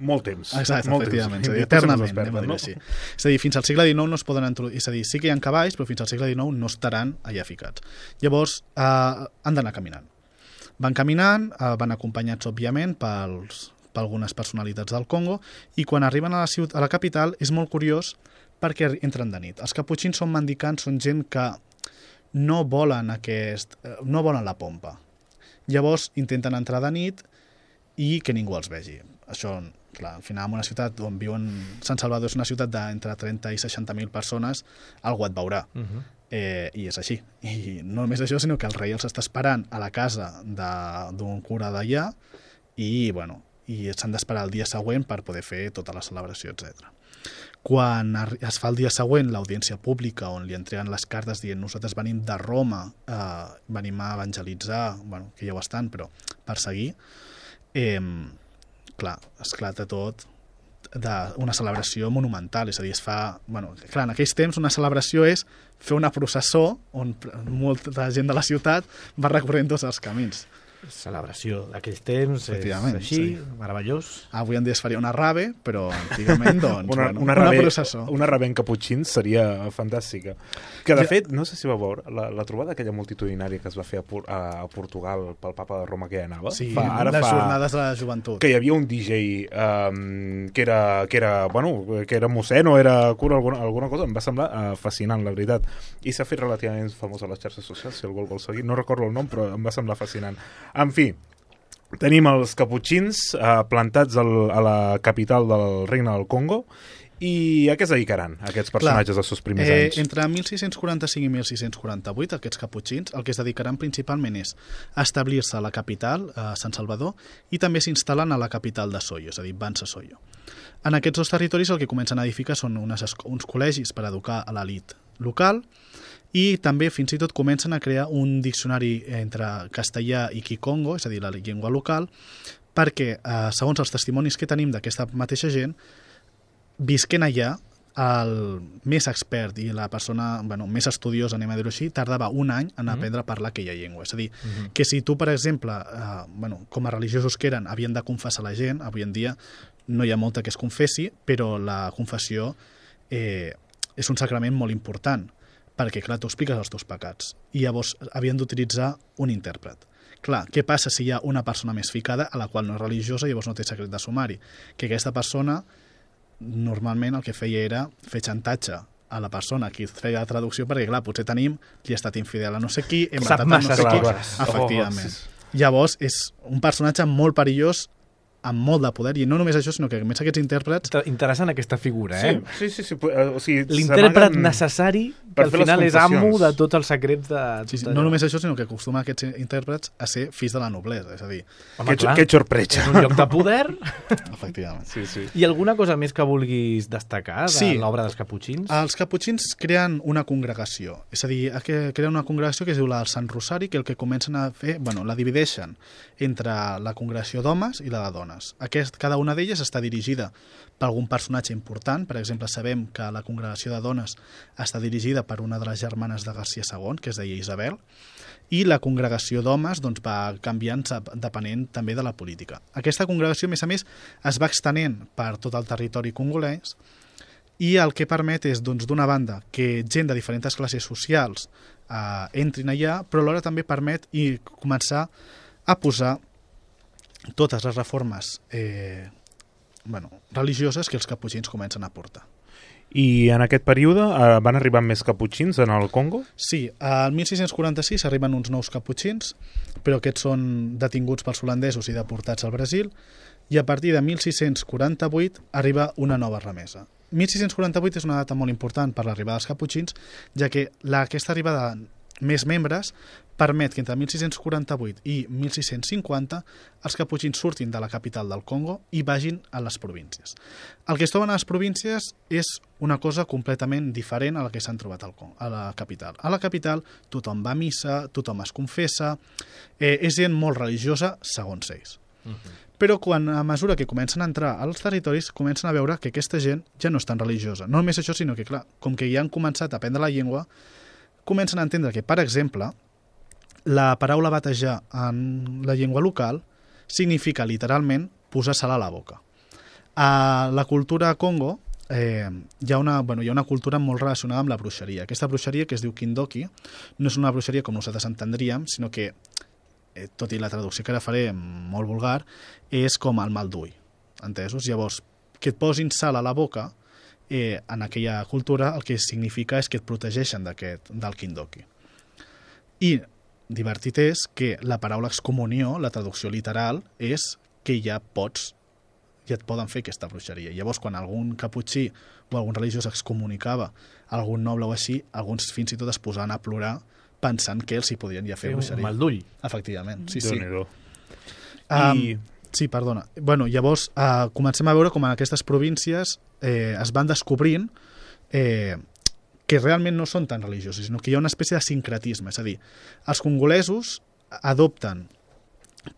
Molt temps. Exacte, molt efectivament, temps. és a dir, no eternament, anem a dir-ho no? així. És a dir, fins al segle XIX no es poden introduir, és a dir, sí que hi ha cavalls, però fins al segle XIX no estaran allà ficats. Llavors, eh, han d'anar caminant. Van caminant, eh, van acompanyats, òbviament, pels, per algunes personalitats del Congo, i quan arriben a la, ciutat, a la capital és molt curiós perquè entren de nit. Els caputxins són mendicants, són gent que no volen, aquest, eh, no volen la pompa. Llavors intenten entrar de nit i que ningú els vegi. Això, clar, al final en una ciutat on viuen... Sant Salvador és una ciutat d'entre 30 i 60.000 persones, algú et veurà. Uh -huh. Eh, I és així. I no només això, sinó que el rei els està esperant a la casa d'un cura d'allà i, bueno, i s'han d'esperar el dia següent per poder fer tota la celebració, etc. Quan es fa el dia següent l'audiència pública on li entreguen les cartes dient nosaltres venim de Roma, eh, venim a evangelitzar, bueno, que ja ho estan, però per seguir, eh, clar, esclata tot d'una celebració monumental, és a dir, es fa... Bueno, clar, en aquells temps una celebració és fer una processó on molta gent de la ciutat va recorrent tots els camins. Celebració d'aquells temps, és així, sí. meravellós. Avui en dia es faria una rave, però antigament, doncs, una, bueno, una, una rave, processó. una rave en caputxins seria fantàstica. Que, de Ja- fet, no sé si va veure la, la trobada aquella multitudinària que es va fer a, Por a, a Portugal pel papa de Roma que ja anava. Sí, fa, ara les fa, jornades de la joventut. que hi havia un DJ um, que, era, que era, bueno, que era mossèn o era cura, alguna, alguna cosa, em va semblar uh, fascinant, la veritat. I s'ha fet relativament famós a les xarxes socials, si algú el vol seguir. No recordo el nom, però em va semblar fascinant. En fi, tenim els caputxins eh, plantats al, a la capital del regne del Congo i a què es dedicaran aquests personatges dels seus primers eh, anys? Entre 1645 i 1648, aquests caputxins el que es dedicaran principalment és a establir-se a la capital, a Sant Salvador, i també s'instal·len a la capital de Soyo, és a dir, Bansa Soyo. En aquests dos territoris el que comencen a edificar són unes, uns col·legis per educar a l'elit local i també fins i tot comencen a crear un diccionari entre castellà i quicongo, és a dir, la llengua local, perquè, eh, segons els testimonis que tenim d'aquesta mateixa gent, visquent allà, el més expert i la persona bueno, més estudiosa, anem a dir-ho així, tardava un any en aprendre a parlar aquella llengua. És a dir, que si tu, per exemple, eh, bueno, com a religiosos que eren, havien de confessar la gent, avui en dia no hi ha molta que es confessi, però la confessió eh, és un sacrament molt important, perquè, clar, tu expliques els teus pecats, i llavors havien d'utilitzar un intèrpret. Clar, què passa si hi ha una persona més ficada a la qual no és religiosa i llavors no té secret de sumari? Que aquesta persona normalment el que feia era fer xantatge a la persona qui feia la traducció perquè, clar, potser tenim li ha estat infidel a no sé qui, hem Sap matat a no sé qui. Efectivament. Llavors, és un personatge molt perillós amb molt de poder, i no només això, sinó que a més aquests intèrprets Inter- Interessant aquesta figura, eh? Sí, sí, sí. sí eh, o sigui, L'intèrpret necessari que al final és amo de tots els secrets de... Sí, sí, no només això, sinó que acostumen aquests intèrprets a ser fills de la noblesa, és a dir, Home, Que, clar, que sorpresa. és un lloc de poder. efectivament. Sí, sí. I alguna cosa més que vulguis destacar de Sí. l'obra dels Caputxins? Els caputxins creen una congregació, és a dir, que creen una congregació que es diu la del Sant Rosari, que el que comencen a fer, bueno, la divideixen entre la congregació d'homes i la de dones. Aquest, cada una d'elles està dirigida per algun personatge important, per exemple, sabem que la congregació de dones està dirigida per una de les germanes de Garcia II, que es deia Isabel, i la congregació d'homes doncs, va canviant depenent també de la política. Aquesta congregació, a més a més, es va extenent per tot el territori congolès i el que permet és, doncs, d'una banda, que gent de diferents classes socials eh, entrin allà, però alhora també permet i començar a posar totes les reformes eh, bueno, religioses que els caputxins comencen a portar. I en aquest període eh, van arribar més caputxins en el Congo? Sí, al 1646 arriben uns nous caputxins, però aquests són detinguts pels holandesos i deportats al Brasil, i a partir de 1648 arriba una nova remesa. 1648 és una data molt important per l'arribada dels caputxins, ja que la, aquesta arribada de més membres permet que entre 1648 i 1650 els caputxins surtin de la capital del Congo i vagin a les províncies. El que es troben a les províncies és una cosa completament diferent a la que s'han trobat al Congo, a la capital. A la capital tothom va a missa, tothom es confessa, eh, és gent molt religiosa, segons ells. Però quan, a mesura que comencen a entrar als territoris, comencen a veure que aquesta gent ja no és tan religiosa. No només això, sinó que, clar, com que ja han començat a aprendre la llengua, comencen a entendre que, per exemple, la paraula batejar en la llengua local significa literalment posar sal a la boca. A la cultura Congo eh, hi, ha una, bueno, hi ha una cultura molt relacionada amb la bruixeria. Aquesta bruixeria, que es diu Kindoki, no és una bruixeria com nosaltres entendríem, sinó que, eh, tot i la traducció que ara faré molt vulgar, és com el mal d'ull. Entesos? Llavors, que et posin sal a la boca, eh, en aquella cultura el que significa és que et protegeixen d'aquest del Kindoki. I divertit és que la paraula excomunió, la traducció literal, és que ja pots ja et poden fer aquesta bruixeria. Llavors, quan algun caputxí o algun religiós excomunicava algun noble o així, alguns fins i tot es posaven a plorar pensant que ells hi podien ja fer un bruixeria. mal d'ull. Efectivament, sí, sí. Um, I- Sí, perdona. Bueno, llavors uh, comencem a veure com en aquestes províncies eh, es van descobrint eh, que realment no són tan religiosos, sinó que hi ha una espècie de sincretisme. És a dir, els congolesos adopten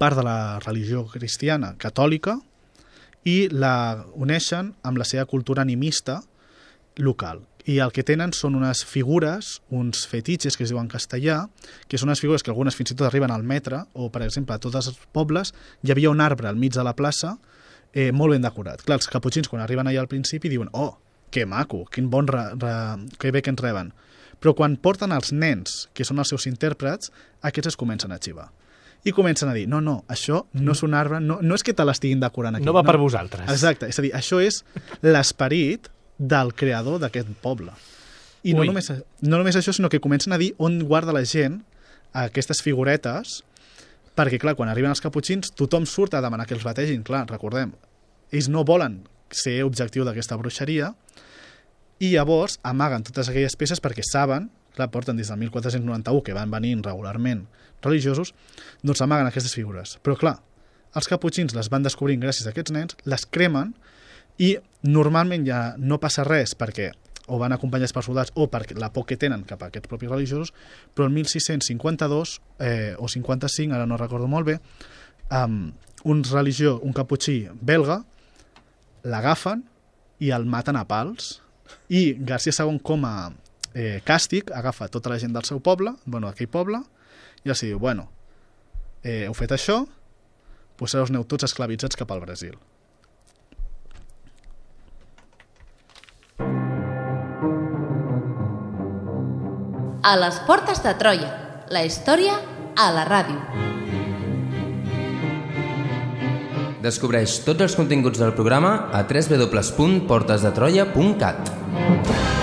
part de la religió cristiana catòlica i la uneixen amb la seva cultura animista local. I el que tenen són unes figures, uns fetitxes que es diuen en castellà, que són unes figures que algunes fins i tot arriben al metre, o per exemple a tots els pobles hi havia un arbre al mig de la plaça eh, molt ben decorat. Clar, els caputxins quan arriben allà al principi diuen oh, que maco, quin bon re, re, que bé que ens reben. Però quan porten els nens, que són els seus intèrprets, aquests es comencen a xivar. I comencen a dir, no, no, això no és un arbre, no, no és que te l'estiguin decorant aquí. No va per vosaltres. Exacte, és a dir, això és l'esperit del creador d'aquest poble. I no només, no només això, sinó que comencen a dir on guarda la gent aquestes figuretes, perquè, clar, quan arriben els caputxins, tothom surt a demanar que els bategin, clar, recordem, ells no volen ser objectiu d'aquesta bruixeria, i llavors amaguen totes aquelles peces perquè saben, clar, porten des del 1491 que van venint regularment religiosos, doncs amaguen aquestes figures. Però clar, els caputxins les van descobrint gràcies a aquests nens, les cremen i normalment ja no passa res perquè o van acompanyats per soldats o per la por que tenen cap a aquests propis religiosos, però el 1652 eh, o 55, ara no recordo molt bé, um, un religió, un caputxí belga, l'agafen i el maten a pals i García II com a eh, càstig agafa tota la gent del seu poble, bueno, d'aquell poble, i els diu, bueno, eh, heu fet això, doncs ara us aneu tots esclavitzats cap al Brasil. A les portes de Troia. La història a la ràdio. Descobreix tots els continguts del programa a www.portesdetroia.cat.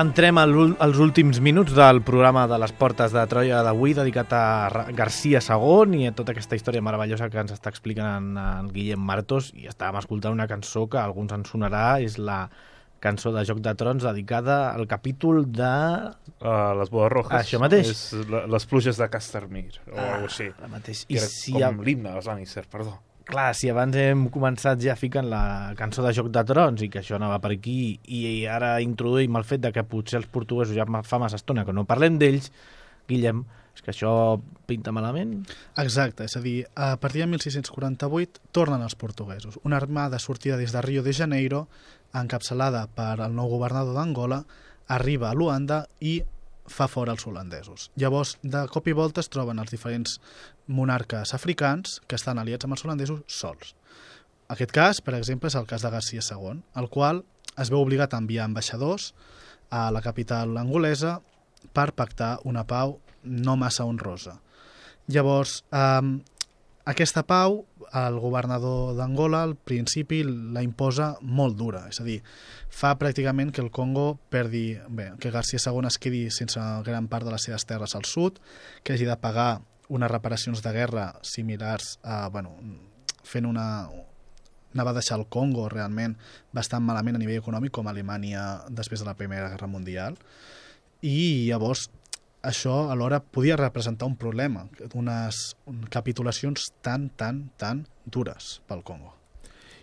Entrem als últims minuts del programa de les portes de Troia d'avui dedicat a García II i a tota aquesta història meravellosa que ens està explicant en, en Guillem Martos i estàvem escoltant una cançó que a alguns ens sonarà, és la cançó de Joc de Trons dedicada al capítol de... Uh, les bodes rojas. Això mateix. És la, les pluges de Castamir, o ah, alguna així. Ara mateix. Que I era si, com a... l'himne dels Lannister, perdó. Clar, si abans hem començat ja ficant la cançó de Joc de Trons i que això anava per aquí i ara introduïm el fet de que potser els portuguesos ja fa massa estona que no parlem d'ells, Guillem, és que això pinta malament? Exacte, és a dir, a partir de 1648 tornen els portuguesos. Una armada sortida des de Rio de Janeiro, encapçalada per el nou governador d'Angola, arriba a Luanda i fa fora els holandesos. Llavors, de cop i volta es troben els diferents monarques africans que estan aliats amb els holandesos sols. Aquest cas, per exemple, és el cas de Garcia II, el qual es veu obligat a enviar ambaixadors a la capital angolesa per pactar una pau no massa honrosa. Llavors, eh, aquesta pau, el governador d'Angola al principi la imposa molt dura, és a dir, fa pràcticament que el Congo perdi, bé, que García II es quedi sense gran part de les seves terres al sud, que hagi de pagar unes reparacions de guerra similars a, bueno, fent una, anava a deixar el Congo realment bastant malament a nivell econòmic com Alemanya després de la Primera Guerra Mundial. I llavors això alhora podia representar un problema, unes capitulacions tan, tan, tan dures pel Congo.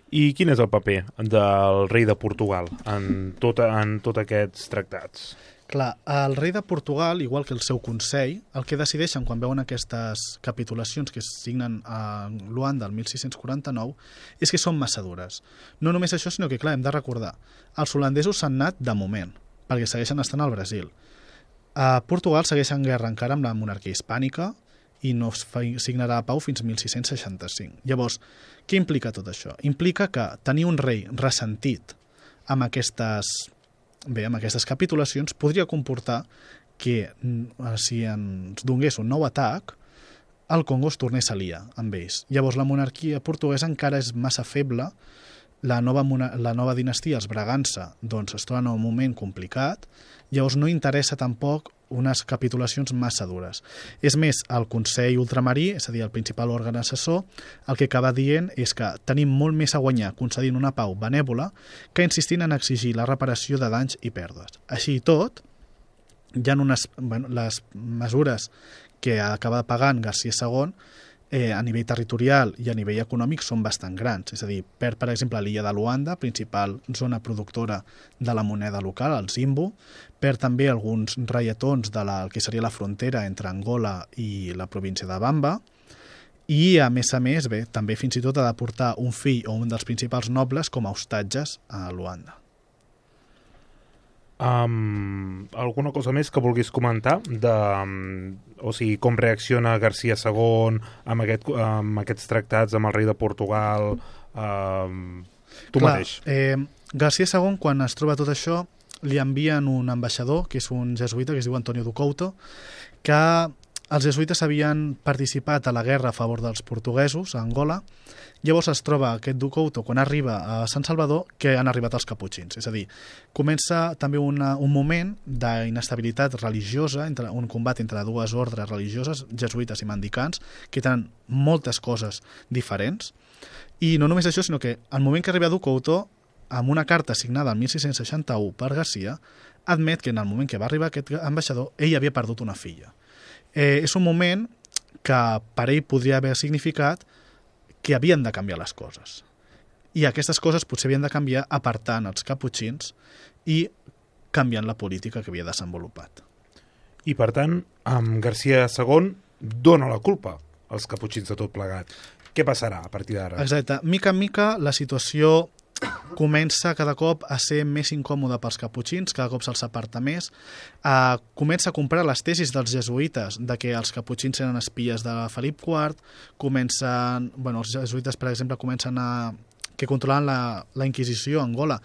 I quin és el paper del rei de Portugal en, tot, en tots aquests tractats? Clar, el rei de Portugal, igual que el seu consell, el que decideixen quan veuen aquestes capitulacions que es signen a Luanda el 1649 és que són massa dures. No només això, sinó que, clar, hem de recordar, els holandesos s'han anat de moment, perquè segueixen estant al Brasil. A Portugal segueix en guerra encara amb la monarquia hispànica i no es signarà pau fins 1665. Llavors, què implica tot això? Implica que tenir un rei ressentit amb aquestes, bé, amb aquestes capitulacions podria comportar que mm, si ens donés un nou atac, el Congo es tornés a liar amb ells. Llavors la monarquia portuguesa encara és massa feble la nova, la nova dinastia, els Bragança, doncs es troba en un moment complicat, llavors no interessa tampoc unes capitulacions massa dures. És més, el Consell Ultramarí, és a dir, el principal òrgan assessor, el que acaba dient és que tenim molt més a guanyar concedint una pau benèvola que insistint en exigir la reparació de danys i pèrdues. Així i tot, hi ha unes, bueno, les mesures que acaba pagant García II eh, a nivell territorial i a nivell econòmic són bastant grans. És a dir, per, per exemple, l'illa de Luanda, principal zona productora de la moneda local, el Zimbu, per també alguns reietons de la, el que seria la frontera entre Angola i la província de Bamba, i, a més a més, bé, també fins i tot ha de portar un fill o un dels principals nobles com a hostatges a Luanda. Um, alguna cosa més que vulguis comentar de, um, o sigui, com reacciona Garcia II amb, aquest, amb aquests tractats amb el rei de Portugal um, tu Clar, mateix? eh, Garcia II quan es troba tot això li envien un ambaixador que és un jesuïta que es diu Antonio Ducouto que els jesuïtes havien participat a la guerra a favor dels portuguesos a Angola Llavors es troba aquest Ducouto quan arriba a Sant Salvador que han arribat els caputxins. És a dir, comença també una, un moment d'inestabilitat religiosa, entre un combat entre dues ordres religioses, jesuïtes i mendicants, que tenen moltes coses diferents. I no només això, sinó que al moment que arriba Ducouto, amb una carta signada el 1661 per Garcia, admet que en el moment que va arribar aquest ambaixador, ell havia perdut una filla. Eh, és un moment que per ell podria haver significat que havien de canviar les coses. I aquestes coses potser havien de canviar apartant els caputxins i canviant la política que havia desenvolupat. I, per tant, amb Garcia II dona la culpa als caputxins de tot plegat. Què passarà a partir d'ara? Exacte. Mica en mica la situació comença cada cop a ser més incòmode pels caputxins, cada cop se'ls aparta més, eh, comença a comprar les tesis dels jesuïtes de que els caputxins eren espies de Felip IV, comencen, bueno, els jesuïtes, per exemple, comencen a que controlant la, la Inquisició a Angola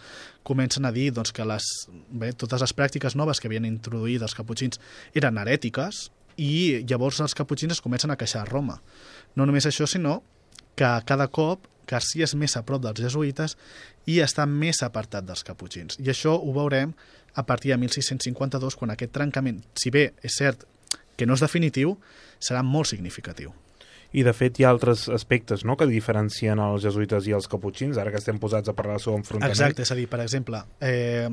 comencen a dir doncs, que les, bé, totes les pràctiques noves que havien introduït els caputxins eren herètiques i llavors els caputxins es comencen a queixar a Roma. No només això, sinó que cada cop Garcia és més a prop dels jesuïtes i està més apartat dels caputxins. I això ho veurem a partir de 1652, quan aquest trencament, si bé és cert que no és definitiu, serà molt significatiu. I, de fet, hi ha altres aspectes no?, que diferencien els jesuïtes i els caputxins, ara que estem posats a parlar sobre enfrontament. Exacte, és a dir, per exemple, eh,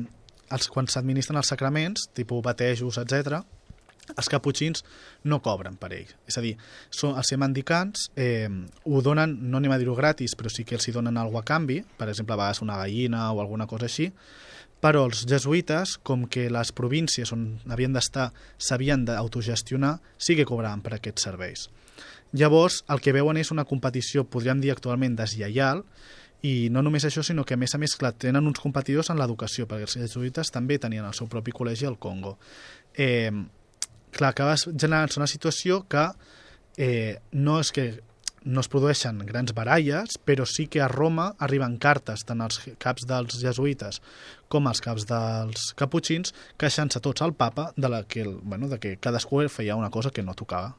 els, quan s'administren els sacraments, tipus batejos, etc, els caputxins no cobren per ell. És a dir, són, els semandicants eh, ho donen, no anem a dir-ho gratis, però sí que els hi donen alguna a canvi, per exemple, a vegades una gallina o alguna cosa així, però els jesuïtes, com que les províncies on havien d'estar s'havien d'autogestionar, sí que cobraven per aquests serveis. Llavors, el que veuen és una competició, podríem dir actualment, deslleial, i no només això, sinó que a més a més clar, tenen uns competidors en l'educació, perquè els jesuïtes també tenien el seu propi col·legi al Congo. Eh, clar, acaba generant-se una situació que eh, no és que no es produeixen grans baralles, però sí que a Roma arriben cartes tant als caps dels jesuïtes com als caps dels caputxins queixant-se tots al papa de, la que, el, bueno, de que cadascú feia una cosa que no tocava.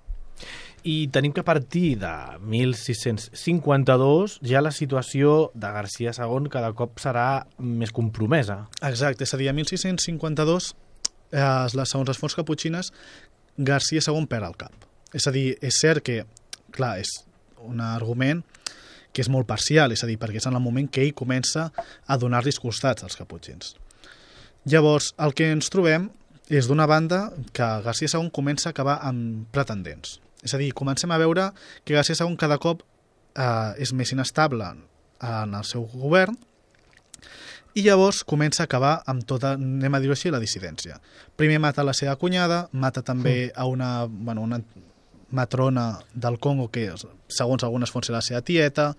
I tenim que partir de 1652 ja la situació de Garcia II cada cop serà més compromesa. Exacte, és a dir, a 1652, eh, segons les fonts caputxines, Garcia II perd el cap. És a dir, és cert que, clar, és un argument que és molt parcial, és a dir, perquè és en el moment que ell comença a donar-li costats als caputxins. Llavors, el que ens trobem és d'una banda que Garcia II comença a acabar amb pretendents. És a dir, comencem a veure que Garcia II cada cop eh, és més inestable en el seu govern i llavors comença a acabar amb tota, anem a dir-ho així, la dissidència. Primer mata la seva cunyada, mata també a una, bueno, una matrona del Congo que, segons algunes fonts, era la seva tieta.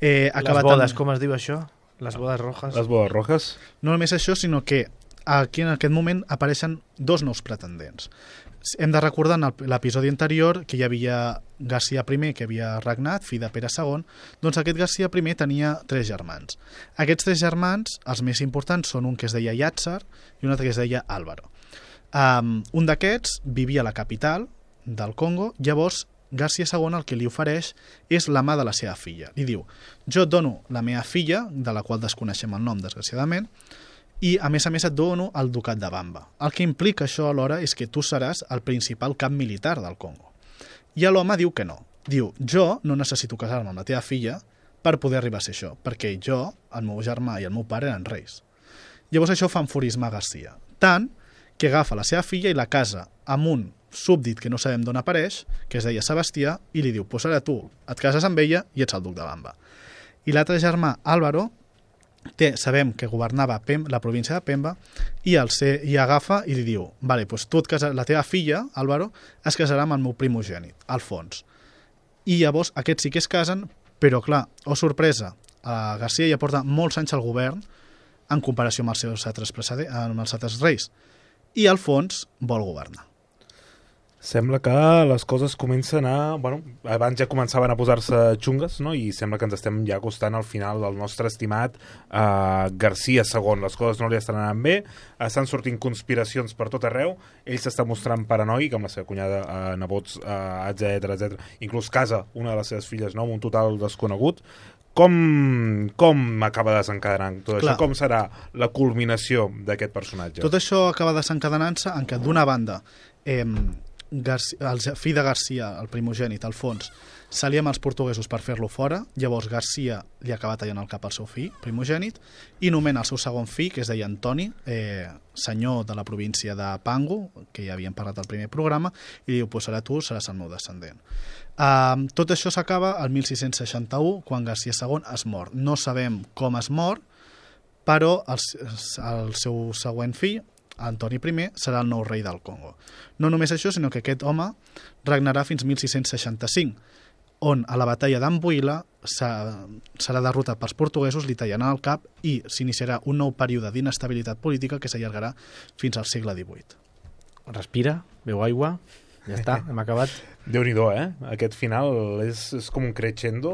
Eh, acaba Les bodes, també... com es diu això? Les bodes rojas? Les bodes rojas? No només això, sinó que aquí en aquest moment apareixen dos nous pretendents hem de recordar en l'episodi anterior que hi havia Garcia I, que havia regnat, fill de Pere II, doncs aquest Garcia I tenia tres germans. Aquests tres germans, els més importants, són un que es deia Yátzar i un altre que es deia Álvaro. Um, un d'aquests vivia a la capital del Congo, llavors Garcia II el que li ofereix és la mà de la seva filla. Li diu, jo dono la meva filla, de la qual desconeixem el nom, desgraciadament, i a més a més et dono el ducat de Bamba. El que implica això alhora és que tu seràs el principal cap militar del Congo. I l'home diu que no. Diu, jo no necessito casar-me amb la teva filla per poder arribar a ser això, perquè jo, el meu germà i el meu pare eren reis. Llavors això fa enfurisme a Garcia. Tant que agafa la seva filla i la casa amb un súbdit que no sabem d'on apareix, que es deia Sebastià, i li diu, pues ara tu et cases amb ella i ets el duc de Bamba. I l'altre germà, Álvaro, té, sabem que governava Pem, la província de Pemba i, el ser, i agafa i li diu vale, pues tu casa, la teva filla, Álvaro, es casarà amb el meu primogènit, Alfons. I llavors aquests sí que es casen, però clar, oh sorpresa, a Garcia ja porta molts anys al govern en comparació amb els seus altres, amb els altres reis. I Alfons vol governar. Sembla que les coses comencen a... Bueno, abans ja començaven a posar-se xungues, no? I sembla que ens estem ja acostant al final del nostre estimat uh, Garcia II. Les coses no li estan anant bé, estan sortint conspiracions per tot arreu, ell s'està mostrant paranoic amb la seva cunyada, uh, nebots, uh, etc etc. Inclús casa una de les seves filles, no?, amb un total desconegut. Com, com acaba desencadenant tot Clar. això? Com serà la culminació d'aquest personatge? Tot això acaba desencadenant-se en què, d'una banda, eh, Garcia, el fill de Garcia, el primogènit, Alfons, s'alia amb els portuguesos per fer-lo fora, llavors Garcia li acaba tallant el cap al seu fill, primogènit, i nomena el seu segon fill, que es deia Antoni, eh, senyor de la província de Pango, que ja havíem parlat al primer programa, i diu, pues ara tu seràs el meu descendent. Uh, tot això s'acaba el 1661, quan Garcia II es mor. No sabem com es mor, però el, el seu següent fill, Antoni I serà el nou rei del Congo. No només això, sinó que aquest home regnarà fins 1665, on a la batalla d'Ambuila serà derrotat pels portuguesos, li tallaran el cap i s'iniciarà un nou període d'inestabilitat política que s'allargarà fins al segle XVIII. Respira, beu aigua, ja està, hem acabat. déu nhi eh? Aquest final és, és com un crescendo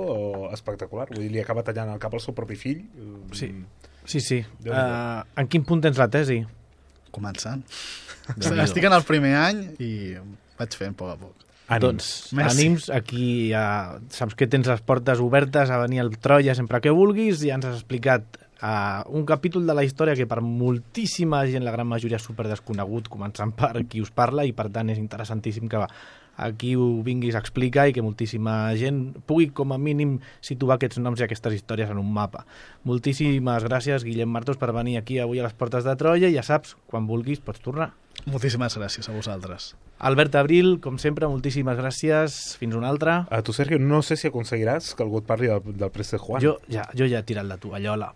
espectacular. Vull dir, li acaba tallant el cap al seu propi fill. Sí, sí. sí. Uh, en quin punt tens la tesi? Començant. Estic en el primer any i vaig fent a poc a poc. Ànims. Doncs, Merci. ànims, aquí ja saps que tens les portes obertes a venir al Troia sempre que vulguis, ja ens has explicat uh, un capítol de la història que per moltíssima gent, la gran majoria és super desconegut, començant per qui us parla, i per tant és interessantíssim que va, aquí ho vinguis a explicar i que moltíssima gent pugui com a mínim situar aquests noms i aquestes històries en un mapa. Moltíssimes gràcies, Guillem Martos, per venir aquí avui a les Portes de Troia ja saps, quan vulguis pots tornar. Moltíssimes gràcies a vosaltres. Albert Abril, com sempre, moltíssimes gràcies. Fins una altra. A tu, Sergio, no sé si aconseguiràs que algú et parli del, del préstec Juan. Jo ja, jo ja he tirat la tovallola.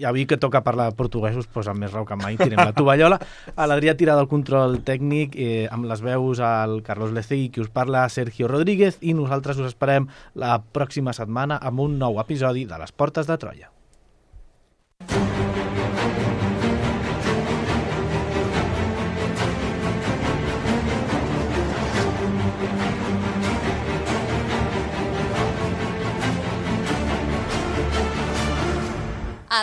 Ja vi que toca parlar portuguesos, doncs amb més rau que mai tirem la tovallola. A l'Adrià tira del control tècnic eh, amb les veus al Carlos Lecegui, qui us parla, Sergio Rodríguez, i nosaltres us esperem la pròxima setmana amb un nou episodi de Les Portes de Troia.